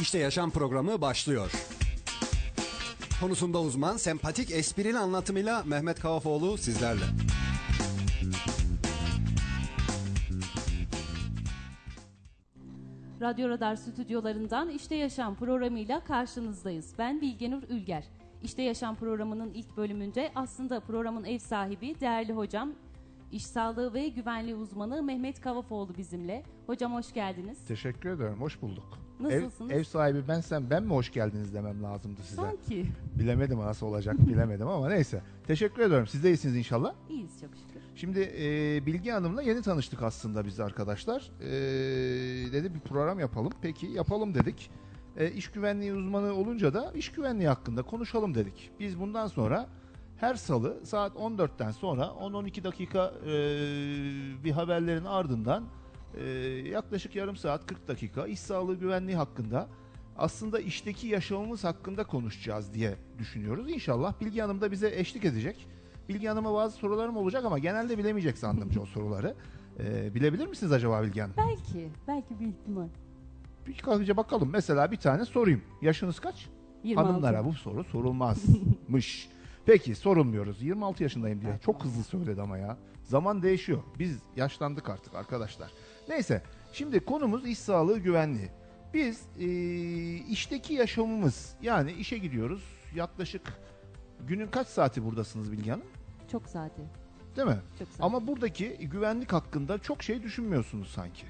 İşte Yaşam programı başlıyor. Konusunda uzman, sempatik, esprili anlatımıyla Mehmet Kavafoğlu sizlerle. Radyo Radar stüdyolarından İşte Yaşam programıyla karşınızdayız. Ben Bilgenur Ülger. İşte Yaşam programının ilk bölümünde aslında programın ev sahibi değerli hocam İş sağlığı ve güvenliği uzmanı Mehmet Kavafoğlu bizimle. Hocam hoş geldiniz. Teşekkür ederim. Hoş bulduk. Nasılsınız? Ev, ev sahibi bensem ben mi hoş geldiniz demem lazımdı size. Sanki. Bilemedim nasıl olacak bilemedim ama neyse. Teşekkür ediyorum. Siz de iyisiniz inşallah. İyiyiz çok şükür. Şimdi e, Bilgi Hanım'la yeni tanıştık aslında biz arkadaşlar. E, dedi bir program yapalım. Peki yapalım dedik. E, iş güvenliği uzmanı olunca da iş güvenliği hakkında konuşalım dedik. Biz bundan sonra her salı saat 14'ten sonra 10-12 dakika e, bir haberlerin ardından e, yaklaşık yarım saat 40 dakika iş sağlığı güvenliği hakkında aslında işteki yaşamımız hakkında konuşacağız diye düşünüyoruz. İnşallah Bilgi Hanım da bize eşlik edecek. Bilgi Hanım'a bazı sorularım olacak ama genelde bilemeyecek sandım o soruları. E, bilebilir misiniz acaba Bilgi Hanım? Belki. Belki bir ihtimal. Bir kalkınca bakalım. Mesela bir tane sorayım. Yaşınız kaç? 26. Hanımlara bu soru sorulmazmış. Peki sorulmuyoruz. 26 yaşındayım diye. Çok hızlı söyledi ama ya. Zaman değişiyor. Biz yaşlandık artık arkadaşlar. Neyse. Şimdi konumuz iş sağlığı güvenliği. Biz e, işteki yaşamımız yani işe gidiyoruz. Yaklaşık günün kaç saati buradasınız Bilge Hanım? Çok saati. Değil mi? Çok saati. Ama buradaki güvenlik hakkında çok şey düşünmüyorsunuz sanki.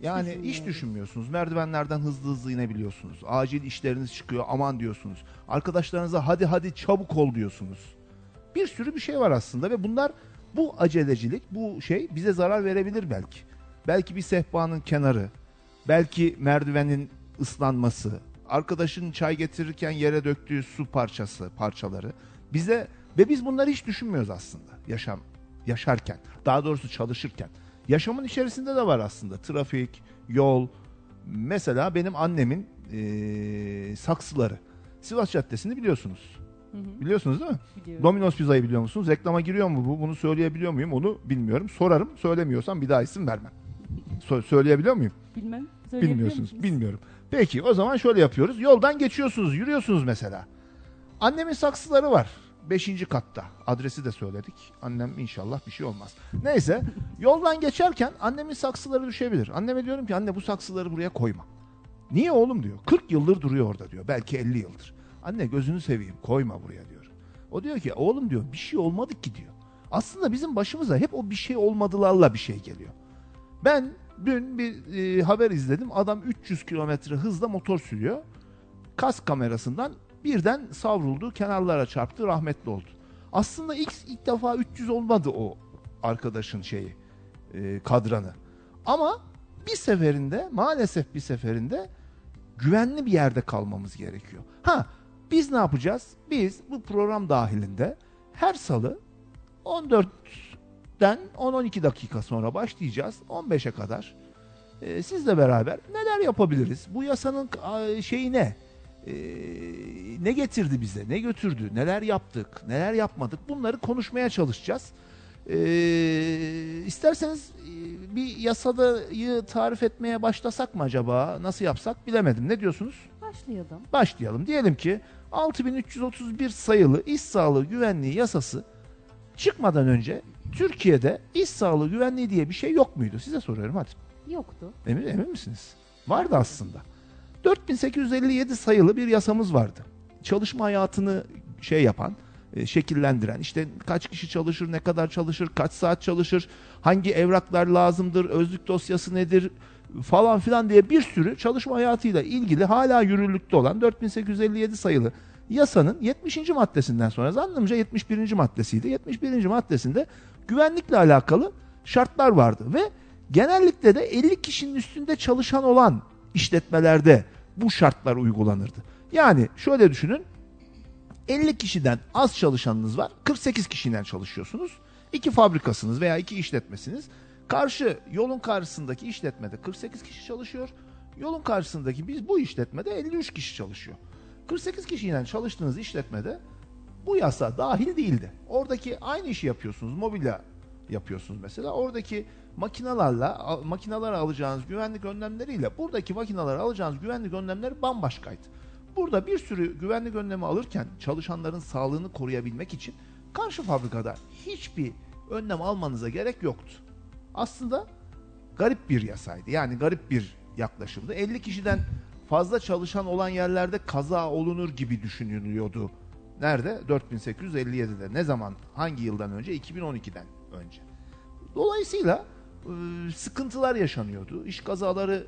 Hiç Yani düşünmüyorum. düşünmüyorsunuz. Merdivenlerden hızlı hızlı inebiliyorsunuz. Acil işleriniz çıkıyor aman diyorsunuz. Arkadaşlarınıza hadi hadi çabuk ol diyorsunuz. Bir sürü bir şey var aslında ve bunlar bu acelecilik, bu şey bize zarar verebilir belki. Belki bir sehpanın kenarı, belki merdivenin ıslanması, arkadaşın çay getirirken yere döktüğü su parçası, parçaları bize ve biz bunları hiç düşünmüyoruz aslında yaşam yaşarken. Daha doğrusu çalışırken. Yaşamın içerisinde de var aslında. Trafik, yol. Mesela benim annemin eee, saksıları. Sivas Caddesi'ni biliyorsunuz. Hı hı, Biliyorsunuz değil mi? biliyorum. Domino's Pizza'yı biliyor musunuz? Reklama giriyor mu bu? Bunu söyleyebiliyor muyum? Onu bilmiyorum. Sorarım. Söylemiyorsam bir daha isim vermem. Sö- söyleyebiliyor muyum? Bilmem. Bilmiyorsunuz. musunuz? Bilmiyorum. Peki o zaman şöyle yapıyoruz. Yoldan geçiyorsunuz, yürüyorsunuz mesela. Annemin saksıları var. Beşinci katta. Adresi de söyledik. Annem inşallah bir şey olmaz. Neyse. Yoldan geçerken annemin saksıları düşebilir. Anneme diyorum ki anne bu saksıları buraya koyma. Niye oğlum diyor. 40 yıldır duruyor orada diyor. Belki 50 yıldır. Anne gözünü seveyim koyma buraya diyor. O diyor ki oğlum diyor bir şey olmadı ki diyor. Aslında bizim başımıza hep o bir şey olmadılarla bir şey geliyor. Ben dün bir e, haber izledim. Adam 300 kilometre hızla motor sürüyor. Kas kamerasından birden savruldu, kenarlara çarptı, rahmetli oldu. Aslında ilk, ilk defa 300 olmadı o arkadaşın şeyi, e, kadranı. Ama bir seferinde, maalesef bir seferinde güvenli bir yerde kalmamız gerekiyor. Ha, biz ne yapacağız? Biz bu program dahilinde her salı 14'den 10-12 dakika sonra başlayacağız. 15'e kadar. Ee, sizle beraber neler yapabiliriz? Bu yasanın şeyi ne? Ee, ne getirdi bize? Ne götürdü? Neler yaptık? Neler yapmadık? Bunları konuşmaya çalışacağız. Ee, isterseniz e, bir yasadayı tarif etmeye başlasak mı acaba? Nasıl yapsak bilemedim. Ne diyorsunuz? Başlayalım. Başlayalım. Diyelim ki 6331 sayılı iş sağlığı güvenliği yasası çıkmadan önce Türkiye'de iş sağlığı güvenliği diye bir şey yok muydu? Size soruyorum hadi. Yoktu. Emin, emin misiniz? Vardı aslında. 4857 sayılı bir yasamız vardı. Çalışma hayatını şey yapan, e, şekillendiren, işte kaç kişi çalışır, ne kadar çalışır, kaç saat çalışır, hangi evraklar lazımdır, özlük dosyası nedir falan filan diye bir sürü çalışma hayatıyla ilgili hala yürürlükte olan 4857 sayılı yasanın 70. maddesinden sonra zannımca 71. maddesiydi. 71. maddesinde güvenlikle alakalı şartlar vardı ve genellikle de 50 kişinin üstünde çalışan olan işletmelerde bu şartlar uygulanırdı. Yani şöyle düşünün 50 kişiden az çalışanınız var 48 kişiden çalışıyorsunuz. İki fabrikasınız veya iki işletmesiniz. Karşı yolun karşısındaki işletmede 48 kişi çalışıyor. Yolun karşısındaki biz bu işletmede 53 kişi çalışıyor. 48 kişiyle çalıştığınız işletmede bu yasa dahil değildi. Oradaki aynı işi yapıyorsunuz. Mobilya yapıyorsunuz mesela. Oradaki makinalarla makinalara alacağınız güvenlik önlemleriyle buradaki makinalara alacağınız güvenlik önlemleri bambaşkaydı. Burada bir sürü güvenlik önlemi alırken çalışanların sağlığını koruyabilmek için karşı fabrikada hiçbir önlem almanıza gerek yoktu. Aslında garip bir yasaydı. Yani garip bir yaklaşımdı. 50 kişiden fazla çalışan olan yerlerde kaza olunur gibi düşünülüyordu. Nerede? 4857'de. Ne zaman? Hangi yıldan önce? 2012'den önce. Dolayısıyla e, sıkıntılar yaşanıyordu. İş kazaları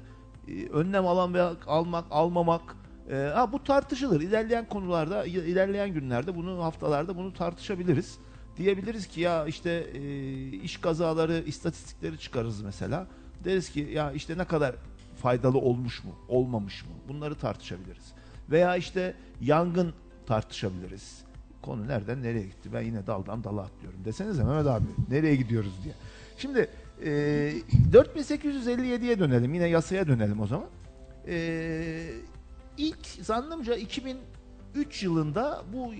e, önlem alan ve almak, almamak e, ha bu tartışılır. İlerleyen konularda, ilerleyen günlerde bunu haftalarda bunu tartışabiliriz. Diyebiliriz ki ya işte iş kazaları istatistikleri çıkarırız mesela. Deriz ki ya işte ne kadar faydalı olmuş mu, olmamış mı? Bunları tartışabiliriz. Veya işte yangın tartışabiliriz. Konu nereden nereye gitti? Ben yine daldan dala atlıyorum. Desenize Mehmet abi nereye gidiyoruz diye. Şimdi e, 4857'ye dönelim. Yine yasaya dönelim o zaman. E, ilk zannımca 2003 yılında bu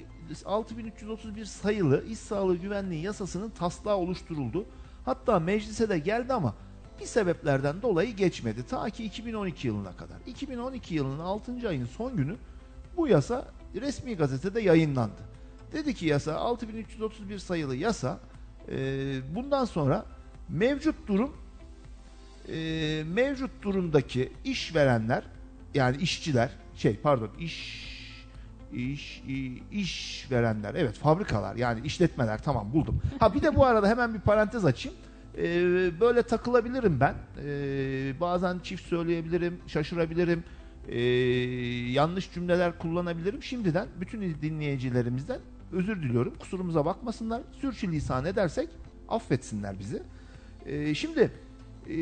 6331 sayılı iş sağlığı güvenliği yasasının taslağı oluşturuldu. Hatta meclise de geldi ama bir sebeplerden dolayı geçmedi. Ta ki 2012 yılına kadar. 2012 yılının 6. ayın son günü bu yasa resmi gazetede yayınlandı. Dedi ki yasa 6331 sayılı yasa e, bundan sonra mevcut durum e, mevcut durumdaki işverenler yani işçiler şey pardon iş iş iş verenler evet fabrikalar yani işletmeler tamam buldum. Ha bir de bu arada hemen bir parantez açayım. Ee, böyle takılabilirim ben. Ee, bazen çift söyleyebilirim, şaşırabilirim. Ee, yanlış cümleler kullanabilirim. Şimdiden bütün dinleyicilerimizden özür diliyorum. Kusurumuza bakmasınlar. Sürçülisan edersek affetsinler bizi. Ee, şimdi ee,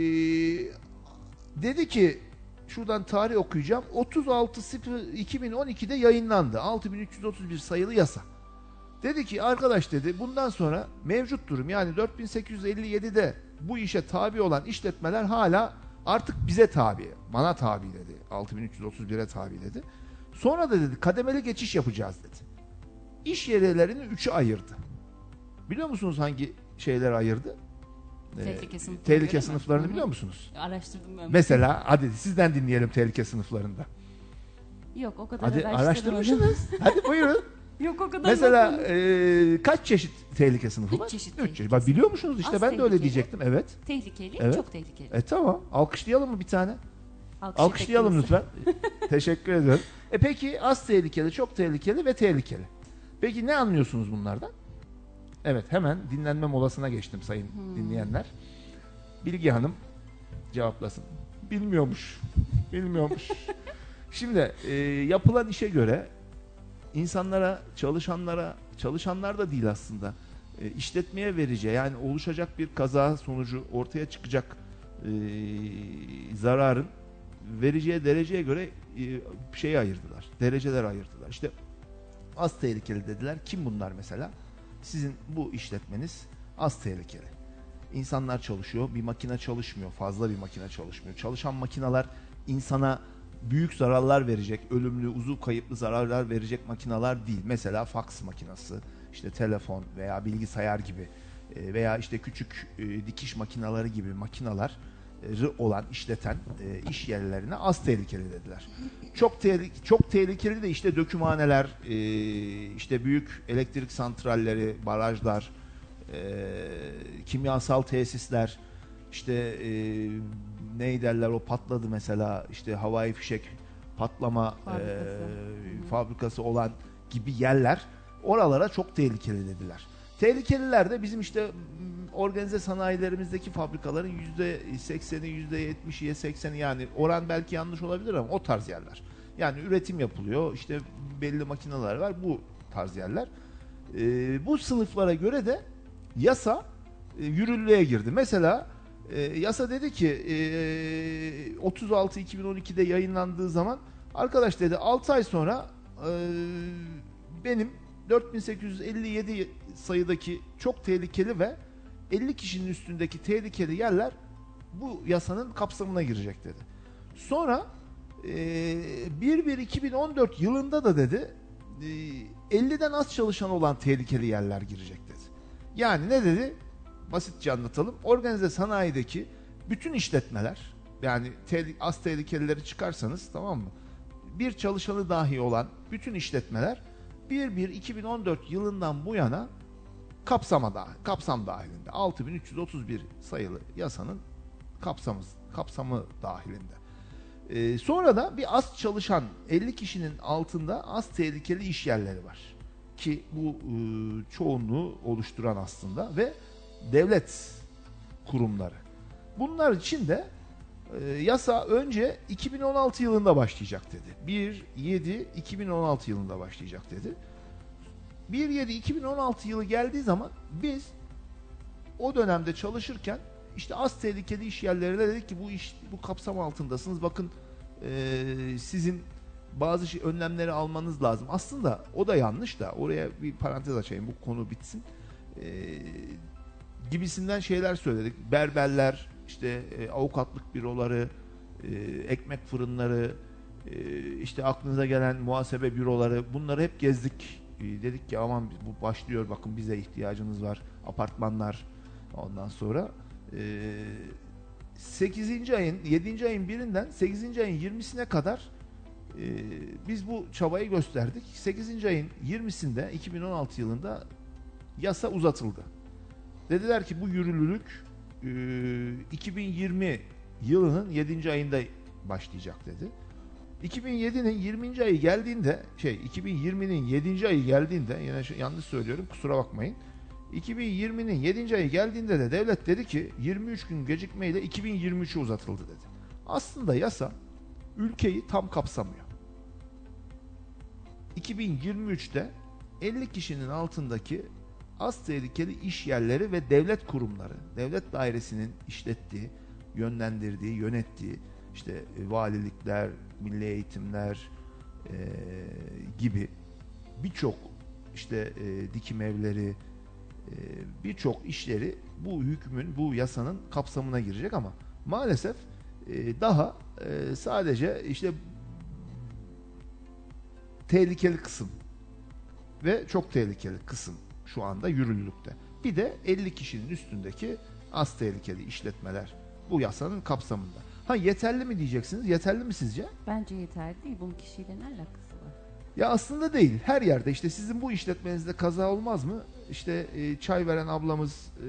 dedi ki şuradan tarih okuyacağım. 36 2012'de yayınlandı. 6331 sayılı yasa. Dedi ki arkadaş dedi bundan sonra mevcut durum yani 4857'de bu işe tabi olan işletmeler hala artık bize tabi. Bana tabi dedi. 6331'e tabi dedi. Sonra da dedi kademeli geçiş yapacağız dedi. İş yerlerini üçe ayırdı. Biliyor musunuz hangi şeyler ayırdı? Tehlike sınıfları tehlike mi? sınıflarını hı. biliyor musunuz? Araştırdım ben. Mesela hadi sizden dinleyelim tehlike sınıflarında. Yok o kadar Hadi araştırmışsınız. hadi buyurun. Yok o kadar Mesela bakmadım. e, kaç çeşit tehlike sınıfı Üç var? çeşit Üç çeşit. Bak biliyor musunuz işte Az ben de öyle diyecektim. Evet. Tehlikeli, Evet. çok tehlikeli. E tamam. Alkışlayalım mı bir tane? Alkış Alkışlayalım lütfen. Teşekkür ediyorum. E peki az tehlikeli, çok tehlikeli ve tehlikeli. Peki ne anlıyorsunuz bunlardan? Evet hemen dinlenme molasına geçtim sayın Hmm. dinleyenler. Bilgi Hanım cevaplasın. Bilmiyormuş. Bilmiyormuş. Şimdi e, yapılan işe göre insanlara, çalışanlara, çalışanlar da değil aslında e, işletmeye vereceği yani oluşacak bir kaza sonucu ortaya çıkacak e, zararın vereceği dereceye göre e, şey ayırdılar. Dereceler ayırdılar. İşte az tehlikeli dediler. Kim bunlar mesela? Sizin bu işletmeniz az tehlikeli. İnsanlar çalışıyor, bir makine çalışmıyor, fazla bir makine çalışmıyor. Çalışan makineler insana büyük zararlar verecek, ölümlü, uzuv kayıplı zararlar verecek makineler değil. Mesela faks makinesi, işte telefon veya bilgisayar gibi e, veya işte küçük e, dikiş makineleri gibi makineler olan işleten e, iş yerlerine az tehlikeli dediler. Çok tehlikeli, çok tehlikeli de işte dökümhaneler, e, işte büyük elektrik santralleri, barajlar, e, kimyasal tesisler, işte e, ne derler o patladı mesela işte havai fişek patlama Fabrikası. e, Hı hı. fabrikası olan gibi yerler oralara çok tehlikeli dediler. Tehlikeliler de bizim işte organize sanayilerimizdeki fabrikaların yüzde sekseni, yüzde yetmişiye sekseni yani oran belki yanlış olabilir ama o tarz yerler. Yani üretim yapılıyor işte belli makineler var bu tarz yerler. E, bu sınıflara göre de yasa e, yürürlüğe girdi. Mesela e, yasa dedi ki e, 36 2012'de yayınlandığı zaman arkadaş dedi 6 ay sonra e, benim 4857 sayıdaki çok tehlikeli ve 50 kişinin üstündeki tehlikeli yerler bu yasanın kapsamına girecek dedi. Sonra e, 1-1-2014 yılında da dedi e, 50'den az çalışan olan tehlikeli yerler girecek dedi. Yani ne dedi? basitçe anlatalım. Organize sanayideki bütün işletmeler yani te- az tehlikelileri çıkarsanız tamam mı? Bir çalışanı dahi olan bütün işletmeler 1-1-2014 yılından bu yana kapsama da, kapsam dahilinde 6331 sayılı yasanın kapsamı, kapsamı dahilinde. Ee, sonra da bir az çalışan 50 kişinin altında az tehlikeli iş yerleri var. Ki bu e, çoğunluğu oluşturan aslında ve devlet kurumları. Bunlar için de e, yasa önce 2016 yılında başlayacak dedi. 1-7-2016 yılında başlayacak dedi. 1-7-2016 yılı geldiği zaman biz o dönemde çalışırken işte az tehlikeli iş yerlerine dedik ki bu iş bu kapsam altındasınız. Bakın e, sizin bazı şey, önlemleri almanız lazım. Aslında o da yanlış da oraya bir parantez açayım bu konu bitsin. E, gibisinden şeyler söyledik. Berberler, işte e, avukatlık büroları, e, ekmek fırınları, e, işte aklınıza gelen muhasebe büroları bunları hep gezdik. E, dedik ki aman bu başlıyor bakın bize ihtiyacınız var. Apartmanlar ondan sonra e, 8. ayın 7. ayın birinden 8. ayın 20'sine kadar e, biz bu çabayı gösterdik. 8. ayın 20'sinde 2016 yılında yasa uzatıldı. Dediler ki bu yürürlülük e, 2020 yılının 7. ayında başlayacak dedi. 2007'nin 20. ayı geldiğinde şey 2020'nin 7. ayı geldiğinde yine yanlış söylüyorum kusura bakmayın. 2020'nin 7. ayı geldiğinde de devlet dedi ki 23 gün gecikmeyle 2023'e uzatıldı dedi. Aslında yasa ülkeyi tam kapsamıyor. 2023'te 50 kişinin altındaki az tehlikeli iş yerleri ve devlet kurumları, devlet dairesinin işlettiği, yönlendirdiği, yönettiği işte e, valilikler, milli eğitimler e, gibi birçok işte e, dikim evleri, e, birçok işleri bu hükmün, bu yasanın kapsamına girecek ama maalesef e, daha e, sadece işte tehlikeli kısım ve çok tehlikeli kısım şu anda yürürlükte. Bir de 50 kişinin üstündeki az tehlikeli işletmeler bu yasanın kapsamında. Ha yeterli mi diyeceksiniz? Yeterli mi sizce? Bence yeterli değil. Bunun kişiyle ne alakası var? Ya aslında değil. Her yerde işte sizin bu işletmenizde kaza olmaz mı? İşte e, çay veren ablamız e,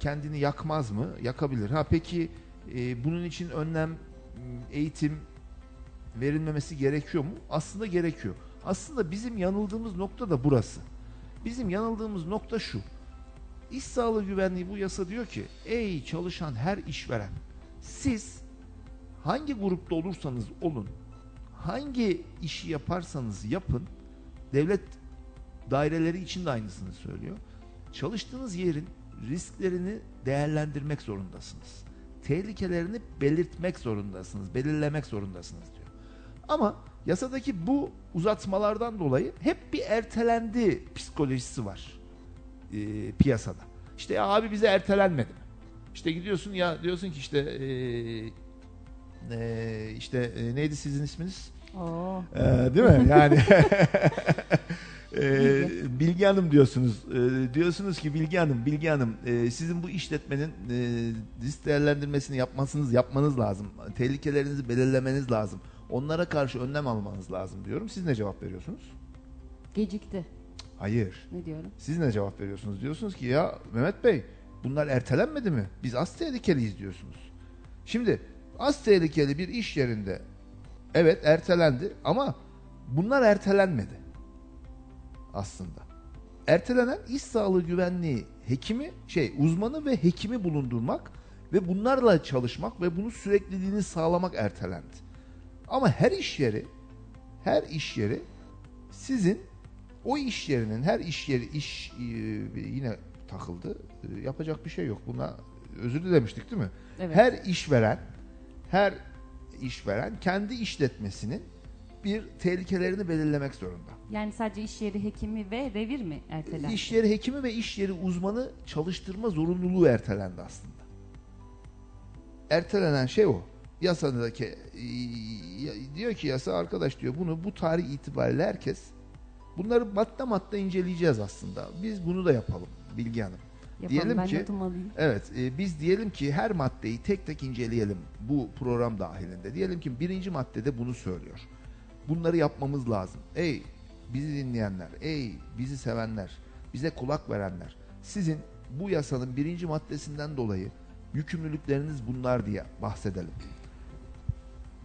kendini yakmaz mı? Yakabilir. Ha peki e, bunun için önlem, eğitim verilmemesi gerekiyor mu? Aslında gerekiyor. Aslında bizim yanıldığımız nokta da burası. Bizim yanıldığımız nokta şu. İş sağlığı güvenliği bu yasa diyor ki ey çalışan her işveren siz hangi grupta olursanız olun hangi işi yaparsanız yapın devlet daireleri için de aynısını söylüyor. Çalıştığınız yerin risklerini değerlendirmek zorundasınız. Tehlikelerini belirtmek zorundasınız, belirlemek zorundasınız diyor. Ama yasadaki bu uzatmalardan dolayı hep bir ertelendi psikolojisi var e, piyasada. İşte abi bize ertelenmedi? İşte gidiyorsun ya diyorsun ki işte e, e, işte e, neydi sizin isminiz? Oo. Ee, değil mi? Yani Ee, Bilgi Hanım diyorsunuz. Ee, diyorsunuz ki Bilgi Hanım, Bilgi Hanım e, sizin bu işletmenin e, risk değerlendirmesini yapmasınız, yapmanız lazım. Tehlikelerinizi belirlemeniz lazım. Onlara karşı önlem almanız lazım diyorum. Siz ne cevap veriyorsunuz? Gecikti. Hayır. Ne diyorum? Siz ne cevap veriyorsunuz? Diyorsunuz ki ya Mehmet Bey bunlar ertelenmedi mi? Biz az tehlikeliyiz diyorsunuz. Şimdi az tehlikeli bir iş yerinde evet ertelendi ama bunlar ertelenmedi aslında. Ertelenen iş sağlığı güvenliği hekimi şey uzmanı ve hekimi bulundurmak ve bunlarla çalışmak ve bunun sürekliliğini sağlamak ertelendi. Ama her iş yeri her iş yeri sizin o iş yerinin her iş yeri iş e, yine takıldı. Yapacak bir şey yok. Buna özür dilemiştik değil mi? Evet. Her işveren her işveren kendi işletmesinin bir tehlikelerini belirlemek zorunda. Yani sadece iş yeri hekimi ve revir mi ertelendi? İş yeri hekimi ve iş yeri uzmanı çalıştırma zorunluluğu ertelendi aslında. Ertelenen şey o. Yasadaki diyor ki yasa arkadaş diyor bunu bu tarih itibariyle herkes bunları madde madde inceleyeceğiz aslında. Biz bunu da yapalım Bilgi Hanım. Yapalım Diyelim ben ki-. Evet, e, biz diyelim ki her maddeyi tek tek inceleyelim bu program dahilinde. Diyelim ki birinci maddede bunu söylüyor. Bunları yapmamız lazım. Ey bizi dinleyenler, ey bizi sevenler, bize kulak verenler. Sizin bu yasanın birinci maddesinden dolayı yükümlülükleriniz bunlar diye bahsedelim.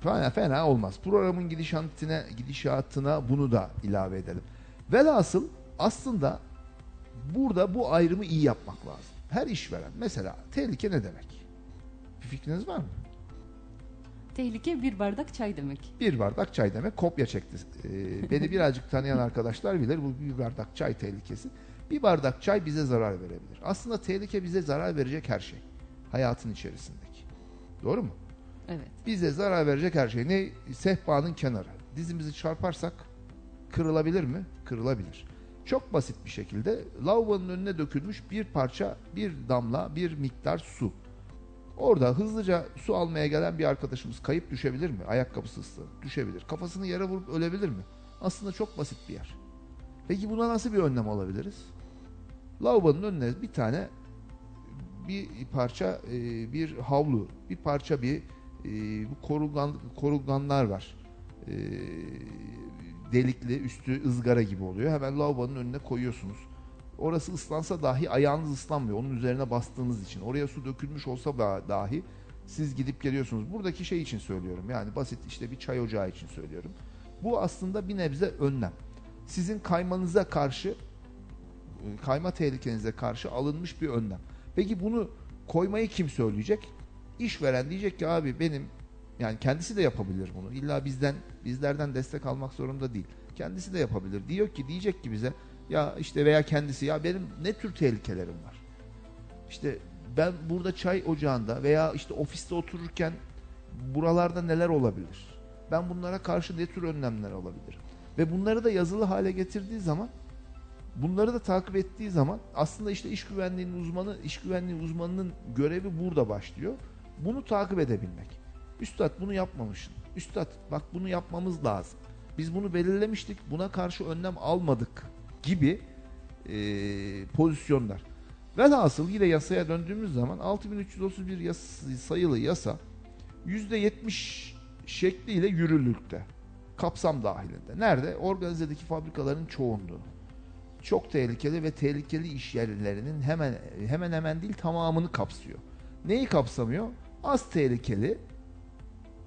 Fena, fena olmaz. Programın gidişatına, gidişatına bunu da ilave edelim. Velhasıl aslında burada bu ayrımı iyi yapmak lazım. Her işveren mesela tehlike ne demek? Bir fikriniz var mı? Tehlike bir bardak çay demek. Bir bardak çay demek kopya çekti. Ee, beni birazcık tanıyan arkadaşlar bilir bu bir bardak çay tehlikesi. Bir bardak çay bize zarar verebilir. Aslında tehlike bize zarar verecek her şey. Hayatın içerisindeki. Doğru mu? Evet. Bize zarar verecek her şey. Ne? Sehpanın kenarı. Dizimizi çarparsak kırılabilir mi? Kırılabilir. Çok basit bir şekilde lavabonun önüne dökülmüş bir parça, bir damla, bir miktar su. Orada hızlıca su almaya gelen bir arkadaşımız kayıp düşebilir mi? Ayakkabısı ıslanıp düşebilir. Kafasını yere vurup ölebilir mi? Aslında çok basit bir yer. Peki buna nasıl bir önlem alabiliriz? Lavabonun önüne bir tane bir parça e, bir havlu, bir parça bir e, bu korugan koruganlar var. Delikli, üstü ızgara gibi oluyor. Hemen lavabonun önüne koyuyorsunuz. Orası ıslansa dahi ayağınız ıslanmıyor. Onun üzerine bastığınız için. Oraya su dökülmüş olsa da- dahi siz gidip geliyorsunuz. Buradaki şey için söylüyorum. Yani basit işte bir çay ocağı için söylüyorum. Bu aslında bir nebze önlem. Sizin kaymanıza karşı kayma tehlikenize karşı alınmış bir önlem. Peki bunu koymayı kim söyleyecek? İşveren diyecek ki abi benim yani kendisi de yapabilir bunu. İlla bizden bizlerden destek almak zorunda değil. Kendisi de yapabilir. Diyor ki diyecek ki bize ya işte veya kendisi ya benim ne tür tehlikelerim var? İşte ben burada çay ocağında veya işte ofiste otururken buralarda neler olabilir? Ben bunlara karşı ne tür önlemler alabilirim? Ve bunları da yazılı hale getirdiği zaman bunları da takip ettiği zaman aslında işte iş güvenliğinin uzmanı, iş güvenliği uzmanının görevi burada başlıyor. Bunu takip edebilmek. Üstad bunu yapmamışsın. Üstad bak bunu yapmamız lazım. Biz bunu belirlemiştik. Buna karşı önlem almadık gibi e, pozisyonlar. Velhasıl yine yasaya döndüğümüz zaman 6331 yas sayılı yasa %70 şekliyle yürürlükte. Kapsam dahilinde. Nerede? Organizedeki fabrikaların çoğunluğu. Çok tehlikeli ve tehlikeli iş yerlerinin hemen hemen hemen değil tamamını kapsıyor. Neyi kapsamıyor? Az tehlikeli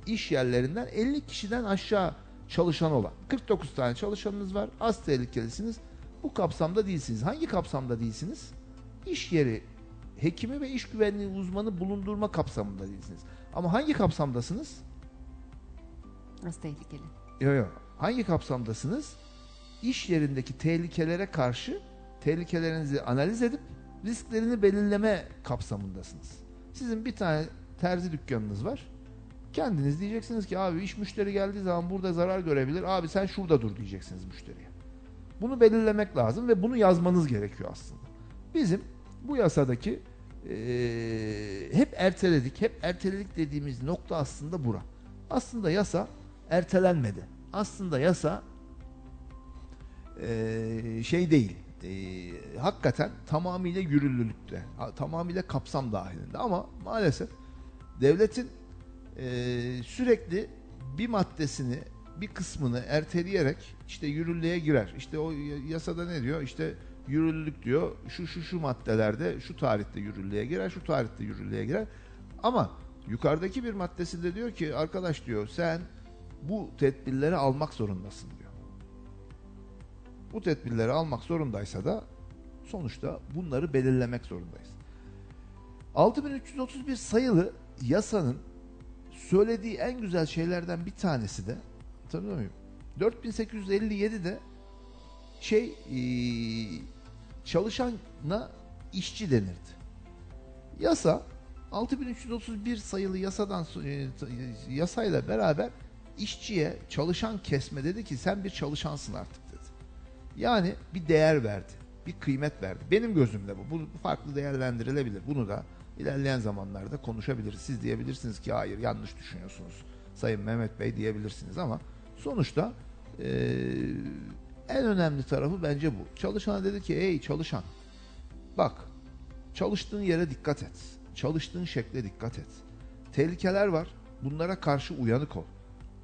iş yerlerinden 50 kişiden aşağı çalışan olan. 49 tane çalışanınız var. Az tehlikelisiniz. Bu kapsamda değilsiniz. Hangi kapsamda değilsiniz? İş yeri hekimi ve iş güvenliği uzmanı bulundurma kapsamında değilsiniz. Ama hangi kapsamdasınız? Az tehlikeli. Yok yok. Hangi kapsamdasınız? İş yerindeki tehlikelere karşı tehlikelerinizi analiz edip risklerini belirleme kapsamındasınız. Sizin bir tane terzi dükkanınız var. Kendiniz diyeceksiniz ki abi iş müşteri geldiği zaman burada zarar görebilir. Abi sen şurada dur diyeceksiniz müşteriye. Bunu belirlemek lazım ve bunu yazmanız gerekiyor aslında. Bizim bu yasadaki eee, hep erteledik, hep erteledik dediğimiz nokta aslında bura. Aslında yasa ertelenmedi. Aslında yasa eee, şey değil. eee, hakikaten tamamıyla yürürlülükte, tamamıyla kapsam dahilinde ama maalesef devletin eee, sürekli bir maddesini bir kısmını erteleyerek işte yürürlüğe girer. İşte o yasada ne diyor? İşte yürürlülük diyor. Şu şu şu maddelerde şu tarihte yürürlüğe girer, şu tarihte yürürlüğe girer. Ama yukarıdaki bir maddesinde diyor ki arkadaş diyor sen bu tedbirleri almak zorundasın diyor. Bu tedbirleri almak zorundaysa da sonuçta bunları belirlemek zorundayız. 6331 sayılı yasanın söylediği en güzel şeylerden bir tanesi de hatırlıyor muyum? 4857'de şey eee, çalışana işçi denirdi. Yasa 6331 sayılı yasadan e, t- yasayla beraber işçiye çalışan kesme dedi ki sen bir çalışansın artık dedi. Yani bir değer verdi. Bir kıymet verdi. Benim gözümde bu. Bu farklı değerlendirilebilir. Bunu da ilerleyen zamanlarda konuşabiliriz. Siz diyebilirsiniz ki hayır yanlış düşünüyorsunuz. Sayın Mehmet Bey diyebilirsiniz ama sonuçta eee, en önemli tarafı bence bu. Çalışana dedi ki ey çalışan bak Çalıştığın yere dikkat et. Çalıştığın şekle dikkat et. Tehlikeler var. Bunlara karşı uyanık ol.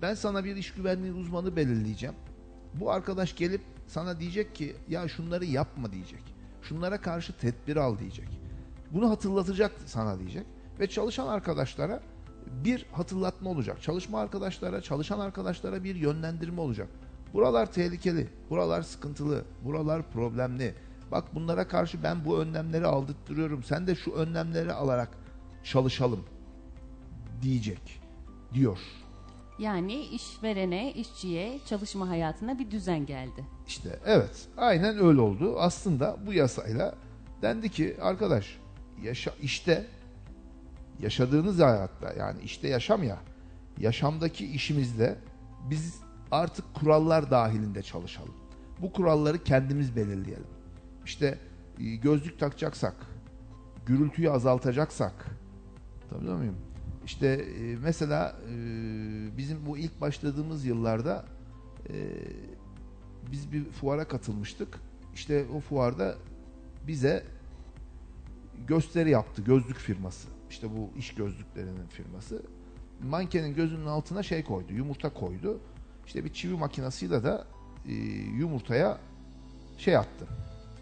Ben sana bir iş güvenliği uzmanı belirleyeceğim. Bu arkadaş gelip sana diyecek ki ya şunları yapma diyecek. Şunlara karşı tedbir al diyecek. Bunu hatırlatacak sana diyecek. Ve çalışan arkadaşlara bir hatırlatma olacak. Çalışma arkadaşlara, çalışan arkadaşlara bir yönlendirme olacak. Buralar tehlikeli, buralar sıkıntılı, buralar problemli. Bak bunlara karşı ben bu önlemleri aldırtırıyorum. Sen de şu önlemleri alarak çalışalım diyecek diyor. Yani işverene, işçiye, çalışma hayatına bir düzen geldi. İşte evet aynen öyle oldu. Aslında bu yasayla dendi ki arkadaş yaşa, işte yaşadığınız hayatta yani işte yaşam ya yaşamdaki işimizde biz artık kurallar dahilinde çalışalım. Bu kuralları kendimiz belirleyelim. İşte e, gözlük takacaksak, gürültüyü azaltacaksak, tabii muyum? İşte e, mesela e, bizim bu ilk başladığımız yıllarda biz bir fuara katılmıştık. İşte o fuarda bize gösteri yaptı gözlük firması. İşte bu iş gözlüklerinin firması. Mankenin gözünün altına şey koydu, yumurta koydu. İşte bir çivi makinasıyla da e, yumurtaya şey attı.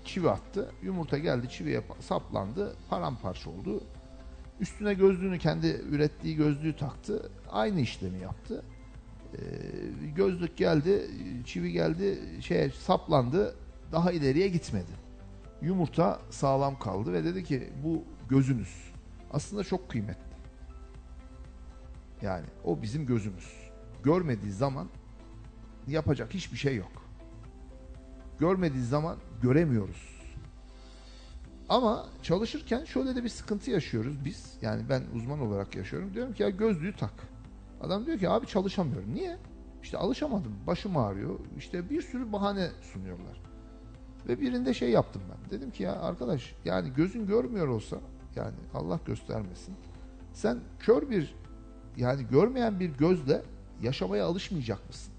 Çivi attı. Yumurta geldi çiviye saplandı. Paramparça oldu. Üstüne gözlüğünü kendi ürettiği gözlüğü taktı. Aynı işlemi yaptı. Ee, gözlük geldi, çivi geldi, şeye saplandı. Daha ileriye gitmedi. Yumurta sağlam kaldı ve dedi ki bu gözünüz. Aslında çok kıymetli. Yani o bizim gözümüz. Görmediği zaman yapacak hiçbir şey yok. Görmediği zaman göremiyoruz. Ama çalışırken şöyle de bir sıkıntı yaşıyoruz biz. Yani ben uzman olarak yaşıyorum. Diyorum ki ya gözlüğü tak. Adam diyor ki abi çalışamıyorum. Niye? İşte alışamadım. Başım ağrıyor. İşte bir sürü bahane sunuyorlar. Ve birinde şey yaptım ben. Dedim ki ya arkadaş yani gözün görmüyor olsa yani Allah göstermesin. Sen kör bir yani görmeyen bir gözle yaşamaya alışmayacak mısın?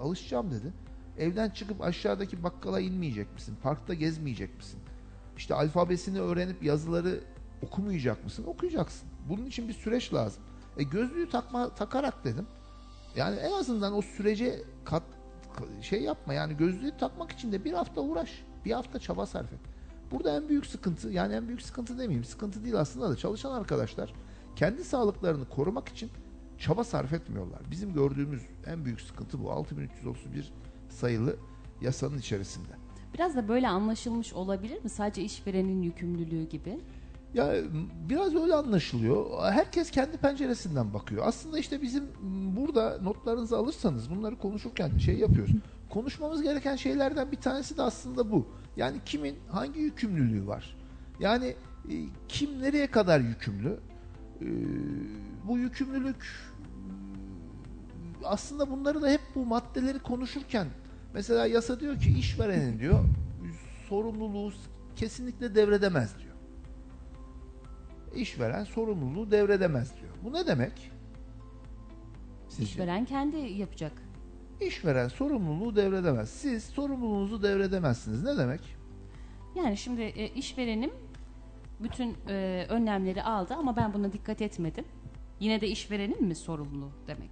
Alışacağım dedi. Evden çıkıp aşağıdaki bakkala inmeyecek misin? Parkta gezmeyecek misin? İşte alfabesini öğrenip yazıları okumayacak mısın? Okuyacaksın. Bunun için bir süreç lazım. E gözlüğü takma takarak dedim. Yani en azından o sürece kat şey yapma yani gözlüğü takmak için de bir hafta uğraş. Bir hafta çaba sarf et. Burada en büyük sıkıntı yani en büyük sıkıntı demeyeyim sıkıntı değil aslında da çalışan arkadaşlar kendi sağlıklarını korumak için çaba sarf etmiyorlar. Bizim gördüğümüz en büyük sıkıntı bu 6331 sayılı yasanın içerisinde. Biraz da böyle anlaşılmış olabilir mi? Sadece işverenin yükümlülüğü gibi. Ya biraz öyle anlaşılıyor. Herkes kendi penceresinden bakıyor. Aslında işte bizim burada notlarınızı alırsanız bunları konuşurken şey yapıyoruz. Konuşmamız gereken şeylerden bir tanesi de aslında bu. Yani kimin hangi yükümlülüğü var? Yani e, kim nereye kadar yükümlü? Bu yükümlülük aslında bunları da hep bu maddeleri konuşurken mesela yasa diyor ki işverenin diyor sorumluluğu kesinlikle devredemez diyor. İşveren sorumluluğu devredemez diyor. Bu ne demek? Sizce? İşveren kendi yapacak. İşveren sorumluluğu devredemez. Siz sorumluluğunuzu devredemezsiniz. Ne demek? Yani şimdi e, işverenim bütün e, önlemleri aldı ama ben buna dikkat etmedim. Yine de işverenin mi sorumlu demek?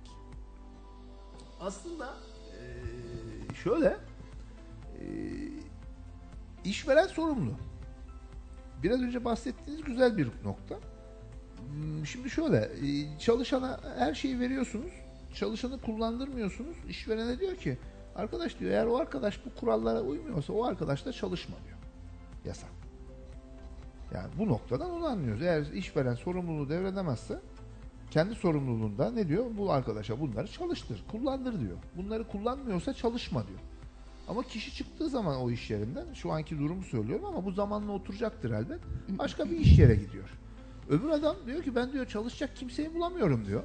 Aslında e, şöyle e, işveren sorumlu. Biraz önce bahsettiğiniz güzel bir nokta. Hmm, şimdi şöyle e, çalışana her şeyi veriyorsunuz. Çalışanı kullandırmıyorsunuz. İşverene diyor ki arkadaş diyor eğer o arkadaş bu kurallara uymuyorsa o arkadaş da çalışma diyor. Yasak. Yani bu noktadan onu anlıyoruz. Eğer işveren sorumluluğu devredemezse kendi sorumluluğunda ne diyor? Bu arkadaşa bunları çalıştır, kullandır diyor. Bunları kullanmıyorsa çalışma diyor. Ama kişi çıktığı zaman o iş yerinden, şu anki durumu söylüyorum ama bu zamanla oturacaktır elbet. Başka bir iş yere gidiyor. Öbür adam diyor ki ben diyor çalışacak kimseyi bulamıyorum diyor.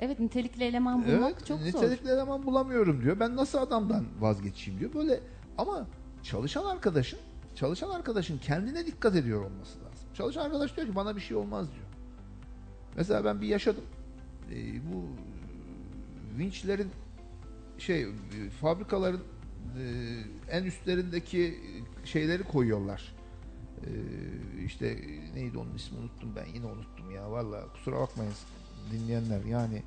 Evet nitelikli eleman bulmak evet, çok nitelikli zor. Nitelikli eleman bulamıyorum diyor. Ben nasıl adamdan vazgeçeyim diyor. Böyle ama çalışan arkadaşın çalışan arkadaşın kendine dikkat ediyor olması lazım. Çalışan arkadaş diyor ki bana bir şey olmaz diyor. Mesela ben bir yaşadım. Ee, bu vinçlerin şey fabrikaların e, en üstlerindeki şeyleri koyuyorlar. E, işte neydi onun ismi unuttum ben yine unuttum ya valla kusura bakmayın dinleyenler yani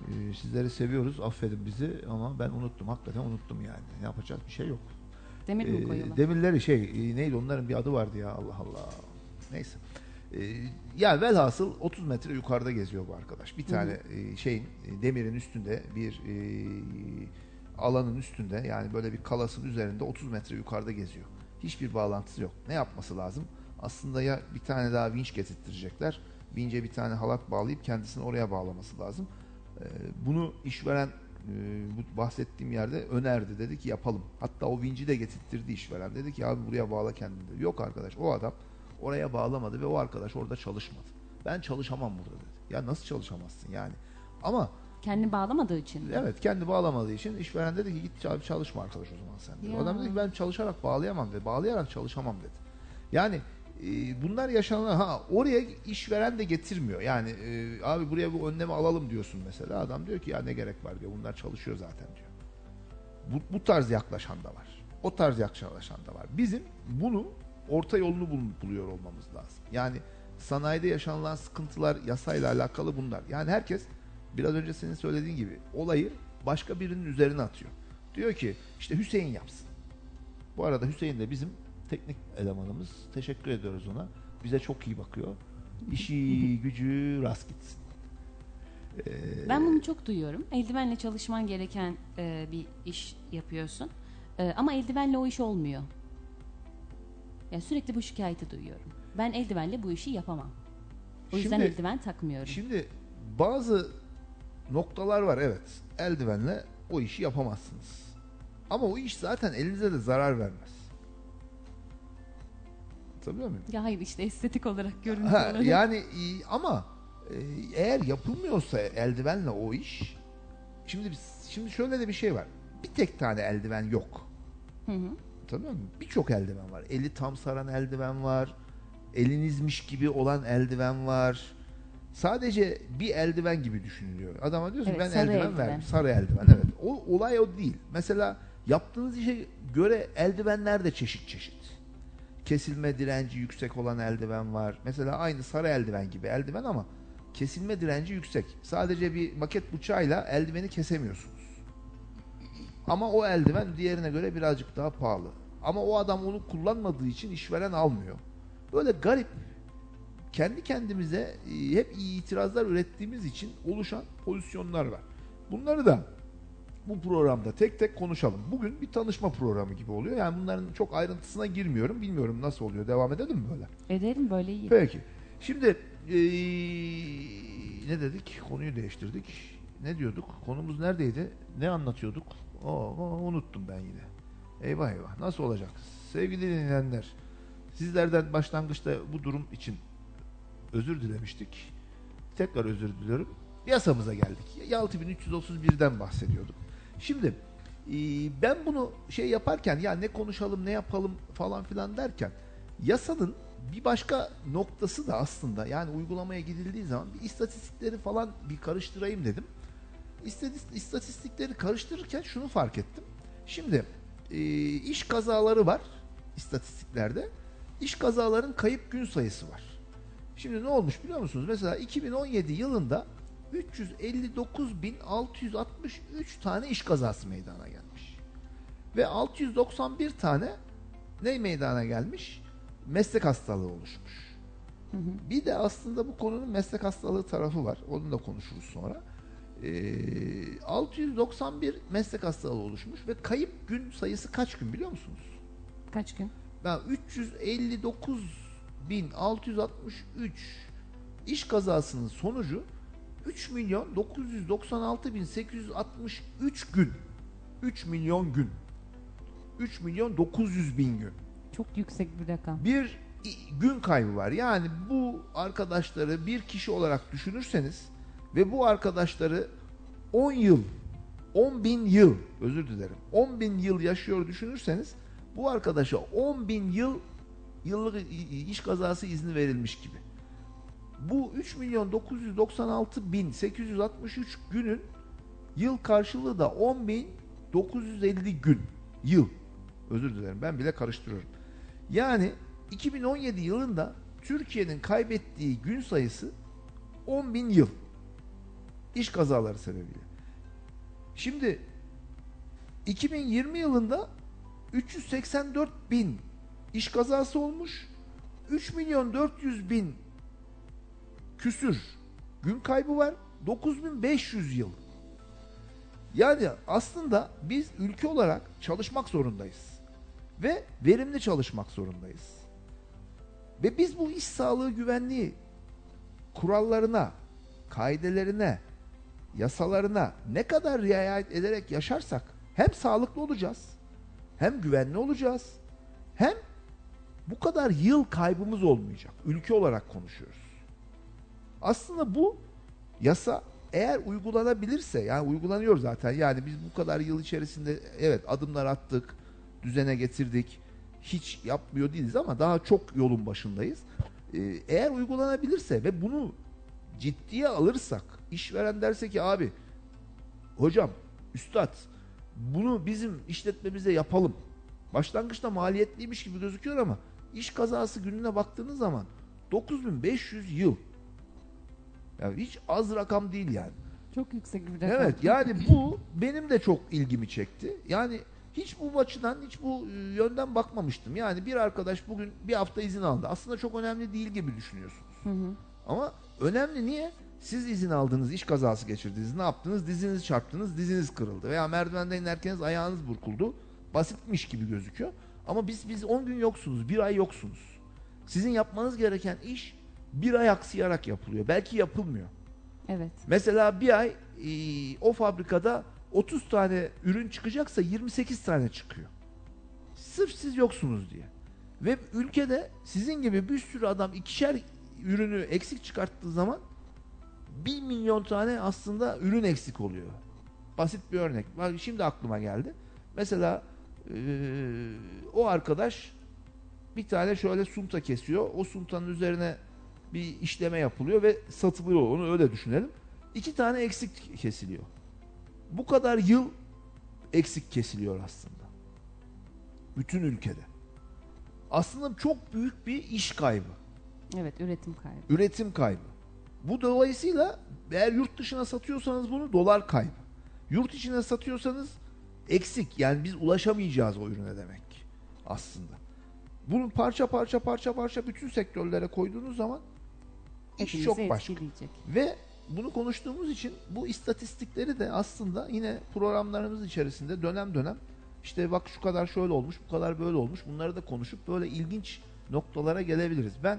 e, sizleri seviyoruz affedin bizi ama ben unuttum hakikaten unuttum yani yapacak bir şey yok. Demir mi Ee, koyuyorlar? demirleri şey e, neydi onların bir adı vardı ya Allah Allah. Neyse. Ee, ya velhasıl 30 metre yukarıda geziyor bu arkadaş. Bir tane e, şeyin e, demirin üstünde bir e, alanın üstünde yani böyle bir kalasın üzerinde 30 metre yukarıda geziyor. Hiçbir bağlantısı yok. Ne yapması lazım? Aslında ya bir tane daha vinç getirttirecekler. Vince bir tane halat bağlayıp kendisini oraya bağlaması lazım. Ee, bunu işveren e, bu bahsettiğim yerde önerdi. Dedi ki yapalım. Hatta o vinci de getirttirdi işveren. Dedi ki abi buraya bağla kendini. dedi. Yok arkadaş o adam oraya bağlamadı ve o arkadaş orada çalışmadı. Ben çalışamam burada dedi. Ya nasıl çalışamazsın yani? Ama Kendi bağlamadığı için. mi? evet kendi bağlamadığı için işveren dedi ki git abi çalışma arkadaş o zaman sen dedi. Ya. Adam dedi ki ben çalışarak bağlayamam dedi. Bağlayarak çalışamam dedi. Yani e, bunlar yaşanan ha oraya işveren de getirmiyor. Yani e, abi buraya bu önlemi alalım diyorsun mesela. Adam diyor ki ya ne gerek var diyor. Bunlar çalışıyor zaten diyor. Bu, bu tarz yaklaşan da var. O tarz yaklaşan da var. Bizim bunu orta yolunu bul- buluyor olmamız lazım. Yani sanayide yaşanılan sıkıntılar yasayla alakalı bunlar. Yani herkes biraz önce senin söylediğin gibi olayı başka birinin üzerine atıyor. Diyor ki işte Hüseyin yapsın. Bu arada Hüseyin de bizim teknik elemanımız. Teşekkür ediyoruz ona. Bize çok iyi bakıyor. İşi gücü rast gitsin. Ee, Ben bunu çok duyuyorum. Eldivenle çalışman gereken e, bir iş yapıyorsun. E, ama eldivenle o iş olmuyor. Yani sürekli bu şikayeti duyuyorum. Ben eldivenle bu işi yapamam. O yüzden Şimdi- eldiven takmıyorum. Şimdi bazı noktalar var evet. Eldivenle o işi yapamazsınız. Ama o iş zaten elinize de zarar vermez. Anlatabiliyor muyum? Ya hayır işte estetik olarak görüntü Ha, yani e, ama e, eğer yapılmıyorsa eldivenle o iş şimdi biz- şimdi şöyle de bir şey var. Bir tek tane eldiven yok. Hı hı. Tamam mı? Birçok eldiven var. Eli tam saran eldiven var. Elinizmiş gibi olan eldiven var. Sadece bir eldiven gibi düşünülüyor. Adama diyorsun Evet, ben eldiven, eldiven. verdim. Sarı eldiven evet. O olay o değil. Mesela yaptığınız işe göre eldivenler de çeşit çeşit. Kesilme direnci yüksek olan eldiven var. Mesela aynı sarı eldiven gibi eldiven ama kesilme direnci yüksek. Sadece bir maket bıçağıyla eldiveni kesemiyorsunuz. Ama o eldiven diğerine göre birazcık daha pahalı. Ama o adam onu kullanmadığı için işveren almıyor. Böyle garip kendi kendimize e, hep iyi itirazlar ürettiğimiz için oluşan pozisyonlar var. Bunları da bu programda tek tek konuşalım. Bugün bir tanışma programı gibi oluyor. Yani bunların çok ayrıntısına girmiyorum. Bilmiyorum nasıl oluyor. Devam edelim mi böyle? Ederim böyle iyi. Peki. Şimdi eee, ne dedik? Konuyu değiştirdik. Ne diyorduk? Konumuz neredeydi? Ne anlatıyorduk? Oo, unuttum ben yine. Eyvah eyvah. Nasıl olacak? Sevgili dinleyenler, sizlerden başlangıçta bu durum için özür dilemiştik. Tekrar özür diliyorum. Yasamıza geldik. 6331'den bahsediyorduk. Şimdi eee, ben bunu şey yaparken ya ne konuşalım ne yapalım falan filan derken yasanın bir başka noktası da aslında yani uygulamaya gidildiği zaman bir istatistikleri falan bir karıştırayım dedim. İstatis- İstatistikleri karıştırırken şunu fark ettim. Şimdi e, iş kazaları var istatistiklerde. İş kazaların kayıp gün sayısı var. Şimdi ne olmuş biliyor musunuz? Mesela 2017 yılında 359.663 tane iş kazası meydana gelmiş. Ve 691 tane ne meydana gelmiş? Meslek hastalığı oluşmuş. Bir de aslında bu konunun meslek hastalığı tarafı var. Onu da konuşuruz sonra. Ee, 691 meslek hastalığı oluşmuş ve kayıp gün sayısı kaç gün biliyor musunuz? Kaç gün? Ben 359.663 iş kazasının sonucu 3 milyon 996.863 gün. 3 milyon gün. 3 milyon 900 bin gün. Çok yüksek bir rakam. Bir gün kaybı var. Yani bu arkadaşları bir kişi olarak düşünürseniz ve bu arkadaşları 10 yıl, 10 bin yıl, özür dilerim, 10 bin yıl yaşıyor düşünürseniz bu arkadaşa 10 bin yıl yıllık iş kazası izni verilmiş gibi. Bu 3 milyon 996 bin 863 günün yıl karşılığı da 10 bin 950 gün yıl. Özür dilerim ben bile karıştırıyorum. Yani 2017 yılında Türkiye'nin kaybettiği gün sayısı 10 bin yıl. İş kazaları sebebiyle. Şimdi 2020 yılında 384 bin iş kazası olmuş. 3 milyon 400 bin küsür gün kaybı var. 9500 yıl. Yani aslında biz ülke olarak çalışmak zorundayız. Ve verimli çalışmak zorundayız. Ve biz bu iş sağlığı güvenliği kurallarına, kaidelerine, yasalarına ne kadar riayet ederek yaşarsak hem sağlıklı olacağız, hem güvenli olacağız, hem bu kadar yıl kaybımız olmayacak. Ülke olarak konuşuyoruz. Aslında bu yasa eğer uygulanabilirse yani uygulanıyor zaten yani biz bu kadar yıl içerisinde evet adımlar attık düzene getirdik hiç yapmıyor değiliz ama daha çok yolun başındayız Ee, eğer uygulanabilirse ve bunu ciddiye alırsak işveren derse ki abi hocam üstad bunu bizim işletmemize yapalım başlangıçta maliyetliymiş gibi gözüküyor ama iş kazası gününe baktığınız zaman 9500 yıl yani hiç az rakam değil yani. Çok yüksek bir rakam. Evet yani bu benim de çok ilgimi çekti. Yani hiç bu açıdan hiç bu e, yönden bakmamıştım. Yani bir arkadaş bugün bir hafta izin aldı. Aslında çok önemli değil gibi düşünüyorsunuz. Hı hı. Ama önemli niye? Siz izin aldınız, iş kazası geçirdiniz. Ne yaptınız? Diziniz çarptınız, diziniz kırıldı. Veya merdivenden inerken ayağınız burkuldu. Basitmiş gibi gözüküyor. Ama biz biz 10 gün yoksunuz, bir ay yoksunuz. Sizin yapmanız gereken iş bir ay aksayarak yapılıyor. Belki yapılmıyor. Evet. Mesela bir ay e, o fabrikada 30 tane ürün çıkacaksa 28 tane çıkıyor. Sırf siz yoksunuz diye. Ve ülkede sizin gibi bir sürü adam ikişer ürünü eksik çıkarttığı zaman 1 milyon tane aslında ürün eksik oluyor. Basit bir örnek. Şimdi aklıma geldi. Mesela e, o arkadaş bir tane şöyle sunta kesiyor. O suntanın üzerine bir işleme yapılıyor ve satılıyor. Onu öyle düşünelim. İki tane eksik kesiliyor. Bu kadar yıl eksik kesiliyor aslında. Bütün ülkede. Aslında çok büyük bir iş kaybı. Evet üretim kaybı. Üretim kaybı. Bu dolayısıyla eğer yurt dışına satıyorsanız bunu dolar kaybı. Yurt içine satıyorsanız eksik. Yani biz ulaşamayacağız o ürüne demek aslında. Bunu parça parça parça parça bütün sektörlere koyduğunuz zaman iş çok başka. Ve bunu konuştuğumuz için bu istatistikleri de aslında yine programlarımız içerisinde dönem dönem işte bak şu kadar şöyle olmuş, bu kadar böyle olmuş. Bunları da konuşup böyle ilginç noktalara gelebiliriz. Ben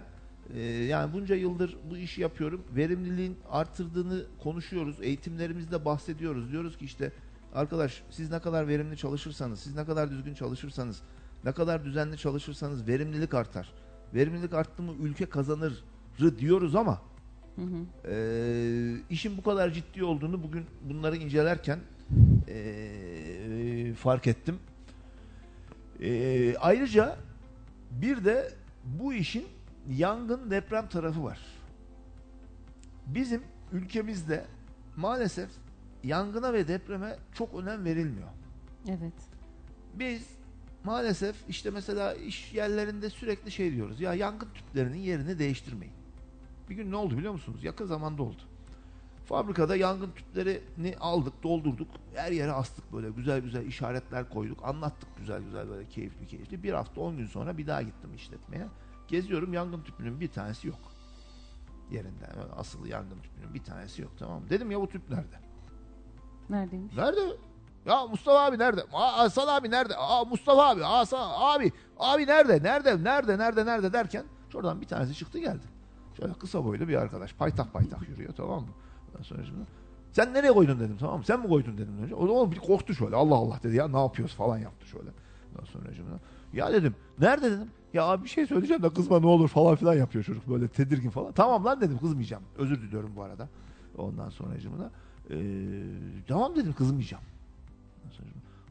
e, yani bunca yıldır bu işi yapıyorum. Verimliliğin artırdığını konuşuyoruz. Eğitimlerimizde bahsediyoruz. Diyoruz ki işte arkadaş siz ne kadar verimli çalışırsanız, siz ne kadar düzgün çalışırsanız, ne kadar düzenli çalışırsanız verimlilik artar. Verimlilik arttı mı ülke kazanır diyoruz ama Hı hı. ee, işin bu kadar ciddi olduğunu bugün bunları incelerken ee, fark ettim. Ee, ayrıca bir de bu işin yangın deprem tarafı var. Bizim ülkemizde maalesef yangına ve depreme çok önem verilmiyor. Evet. Biz maalesef işte mesela iş yerlerinde sürekli şey diyoruz. Ya yangın tüplerinin yerini değiştirmeyin. Bir gün ne oldu biliyor musunuz? Yakın zamanda oldu. Fabrikada yangın tüplerini aldık, doldurduk. Her yere astık böyle güzel güzel işaretler koyduk. Anlattık güzel güzel böyle keyifli keyifli. Bir hafta on gün sonra bir daha gittim işletmeye. Geziyorum yangın tüpünün bir tanesi yok. Yerinden asılı yangın tüpünün bir tanesi yok tamam mı? Dedim ya bu tüp nerede? Neredeymiş? Nerede? Ya Mustafa abi nerede? Aa, Hasan abi nerede? Aa Mustafa abi, Hasan abi, abi nerede? Nerede? Nerede? Nerede? Nerede derken şuradan bir tanesi çıktı geldi. Şöyle kısa boylu bir arkadaş. Paytak paytak yürüyor tamam mı? Ondan sonra şimdi sen nereye koydun dedim tamam mı? Sen mi koydun dedim önce. O zaman bir korktu şöyle. Allah Allah dedi ya ne yapıyoruz falan yaptı şöyle. Ondan sonra şimdi ya dedim nerede dedim. Ya abi bir şey söyleyeceğim de kızma ne olur falan filan yapıyor çocuk böyle tedirgin falan. Tamam lan dedim kızmayacağım. Özür diliyorum bu arada. Ondan sonra cımına. Ee, tamam dedim kızmayacağım. Sonra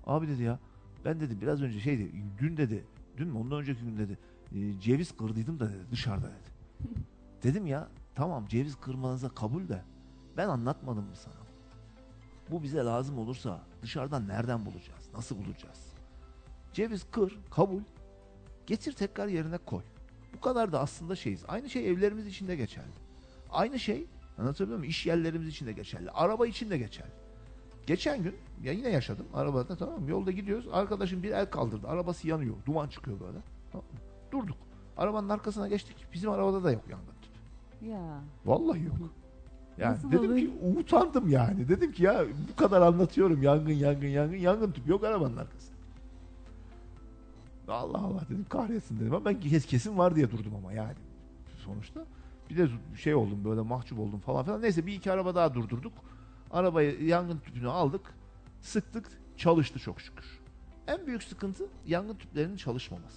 Abi dedi ya ben dedi biraz önce şeydi dün dedi dün mü ondan önceki gün dedi e, ceviz kırdıydım da dedi dışarıda dedi. Dedim ya tamam ceviz kırmanıza kabul de ben anlatmadım mı sana? Bu bize lazım olursa dışarıdan nereden bulacağız? Nasıl bulacağız? Ceviz kır, kabul. Getir tekrar yerine koy. Bu kadar da aslında şeyiz. Aynı şey evlerimiz için de geçerli. Aynı şey anlatabiliyor muyum? İş yerlerimiz için de geçerli. Araba için de geçerli. Geçen gün ya yine yaşadım arabada tamam mı? Yolda gidiyoruz. Arkadaşım bir el kaldırdı. Arabası yanıyor. Duman çıkıyor böyle. Tamam mı? Durduk. Arabanın arkasına geçtik. Bizim arabada da yok yangın tüpü. Ya. Vallahi yok. Yani Nasıl dedim olur? ki utandım yani. Dedim ki ya bu kadar anlatıyorum yangın yangın yangın yangın tüpü yok arabanın arkasında. Allah Allah dedim kahretsin dedim ama ben kes- kesin var diye durdum ama yani sonuçta. Bir de şey oldum böyle mahcup oldum falan filan. Neyse bir iki araba daha durdurduk. Arabayı yangın tüpünü aldık. Sıktık. Çalıştı çok şükür. En büyük sıkıntı yangın tüplerinin çalışmaması.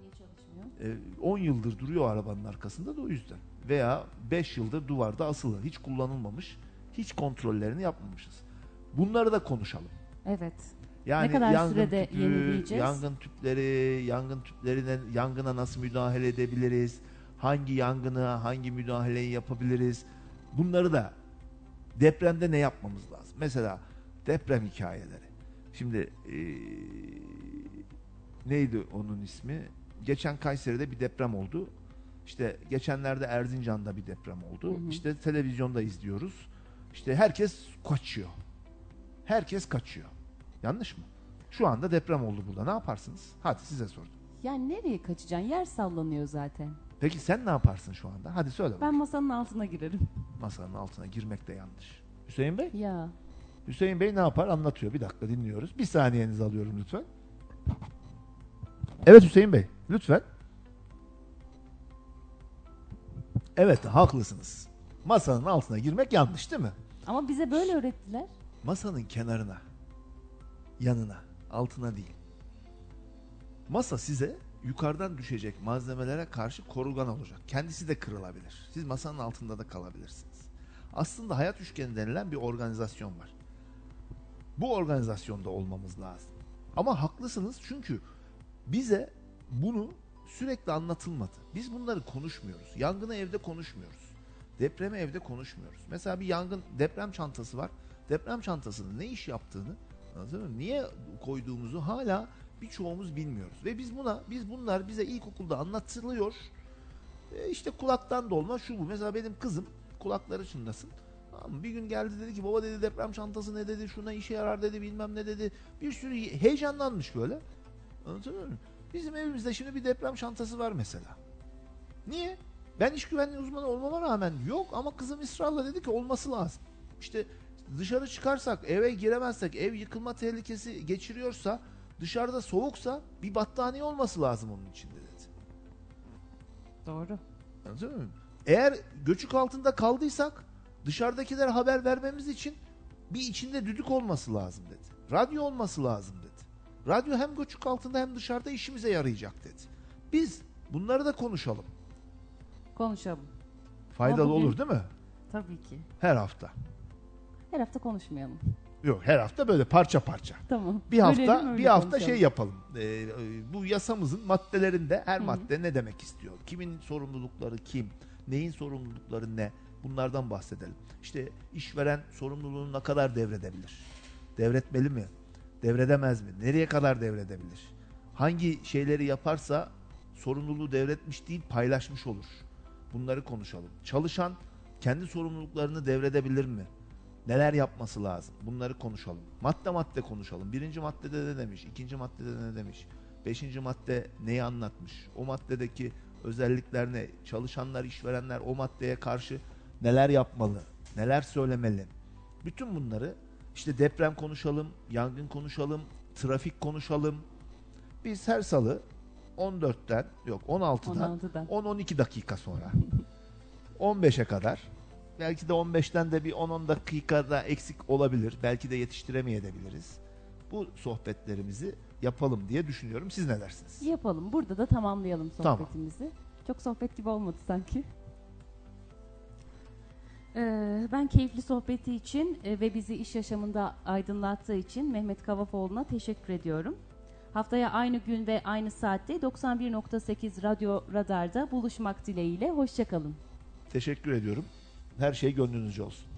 Niye çalışmıyor? E, 10 yıldır duruyor arabanın arkasında da o yüzden. Veya 5 yıldır duvarda asılı. Hiç kullanılmamış. Hiç kontrollerini yapmamışız. Bunları da konuşalım. Evet. Yani Ne kadar yangın sürede tüpü, yenileyeceğiz? Yangın tüpleri, yangın tüplerine, yangına nasıl müdahale edebiliriz? Hangi yangına hangi müdahaleyi yapabiliriz? Bunları da depremde ne yapmamız lazım? Mesela deprem hikayeleri. Şimdi eee, neydi onun ismi? Geçen Kayseri'de bir deprem oldu. İşte geçenlerde Erzincan'da bir deprem oldu. Hı hı. İşte televizyonda izliyoruz. İşte herkes kaçıyor. Herkes kaçıyor. Yanlış mı? Şu anda deprem oldu burada. Ne yaparsınız? Hadi size sordum. Yani nereye kaçacaksın? Yer sallanıyor zaten. Peki sen ne yaparsın şu anda? Hadi söyle. Ben masanın altına girerim. Masanın altına girmek de yanlış. Hüseyin Bey? Ya. Hüseyin Bey ne yapar? Anlatıyor. Bir dakika dinliyoruz. Bir saniyenizi alıyorum lütfen. Evet Hüseyin Bey. Lütfen. Evet haklısınız. Masanın altına girmek yanlış değil mi? Ama bize böyle öğrettiler. Masanın kenarına, yanına, altına değil. Masa size yukarıdan düşecek malzemelere karşı korugan olacak. Kendisi de kırılabilir. Siz masanın altında da kalabilirsiniz. Aslında hayat üçgeni denilen bir organizasyon var. Bu organizasyonda olmamız lazım. Ama haklısınız çünkü bize bunu sürekli anlatılmadı. Biz bunları konuşmuyoruz. Yangını evde konuşmuyoruz. Depremi evde konuşmuyoruz. Mesela bir yangın deprem çantası var. Deprem çantasının ne iş yaptığını anladın mı? Niye koyduğumuzu hala birçoğumuz bilmiyoruz. Ve biz buna biz bunlar bize ilkokulda anlatılıyor. E işte kulaktan dolma şu bu. Mesela benim kızım kulakları çınlasın. Tamam? Bir gün geldi dedi ki baba dedi deprem çantası ne dedi şuna işe yarar dedi bilmem ne dedi. Bir sürü heyecanlanmış böyle. Anlatabiliyor muyum? Bizim evimizde şimdi bir deprem çantası var mesela. Niye? Ben iş güvenliği uzmanı olmama rağmen yok ama kızım ısrarla dedi ki olması lazım. İşte dışarı çıkarsak eve giremezsek ev yıkılma tehlikesi geçiriyorsa dışarıda soğuksa bir battaniye olması lazım onun içinde dedi. Doğru. Anlatabiliyor muyum? Eğer göçük altında kaldıysak dışarıdakilere haber vermemiz için bir içinde düdük olması lazım dedi. Radyo olması lazım dedi. Radyo hem göçük altında hem dışarıda işimize yarayacak dedi. Biz bunları da konuşalım. Konuşalım. Faydalı Ama bugün- olur değil mi? Tabii ki. Her hafta. Her hafta konuşmayalım. Yok her hafta böyle parça parça. Tamam. Bir hafta öyle bir hafta konuşalım. şey yapalım. Ee, bu yasamızın maddelerinde her Hı hı. madde ne demek istiyor? Kimin sorumlulukları kim? Neyin sorumlulukları ne? Bunlardan bahsedelim. İşte işveren sorumluluğunu ne kadar devredebilir? Devretmeli mi? Devredemez mi? Nereye kadar devredebilir? Hangi şeyleri yaparsa sorumluluğu devretmiş değil paylaşmış olur. Bunları konuşalım. Çalışan kendi sorumluluklarını devredebilir mi? Neler yapması lazım? Bunları konuşalım. Madde madde konuşalım. Birinci maddede ne demiş? ikinci maddede ne demiş? Beşinci madde neyi anlatmış? O maddedeki özellikler ne? Çalışanlar, işverenler o maddeye karşı neler yapmalı? Neler söylemeli? Bütün bunları işte deprem konuşalım, yangın konuşalım, trafik konuşalım. Biz her salı 14'ten yok 16'dan 16'dan. 10-12 dakika sonra 15'e kadar belki de 15'ten de bir 10-10 dakikada eksik olabilir. Belki de yetiştiremeyebiliriz. Bu sohbetlerimizi yapalım diye düşünüyorum. Siz ne dersiniz? Yapalım. Burada da tamamlayalım Tamam. sohbetimizi. Çok sohbet gibi olmadı sanki. Ee, ben keyifli sohbeti için e, ve bizi iş yaşamında aydınlattığı için Mehmet Kavafoğlu'na teşekkür ediyorum. Haftaya aynı gün ve aynı saatte 91.8 Radyo Radar'da buluşmak dileğiyle. Hoşçakalın. Teşekkür ediyorum. Her şey gönlünüzce olsun.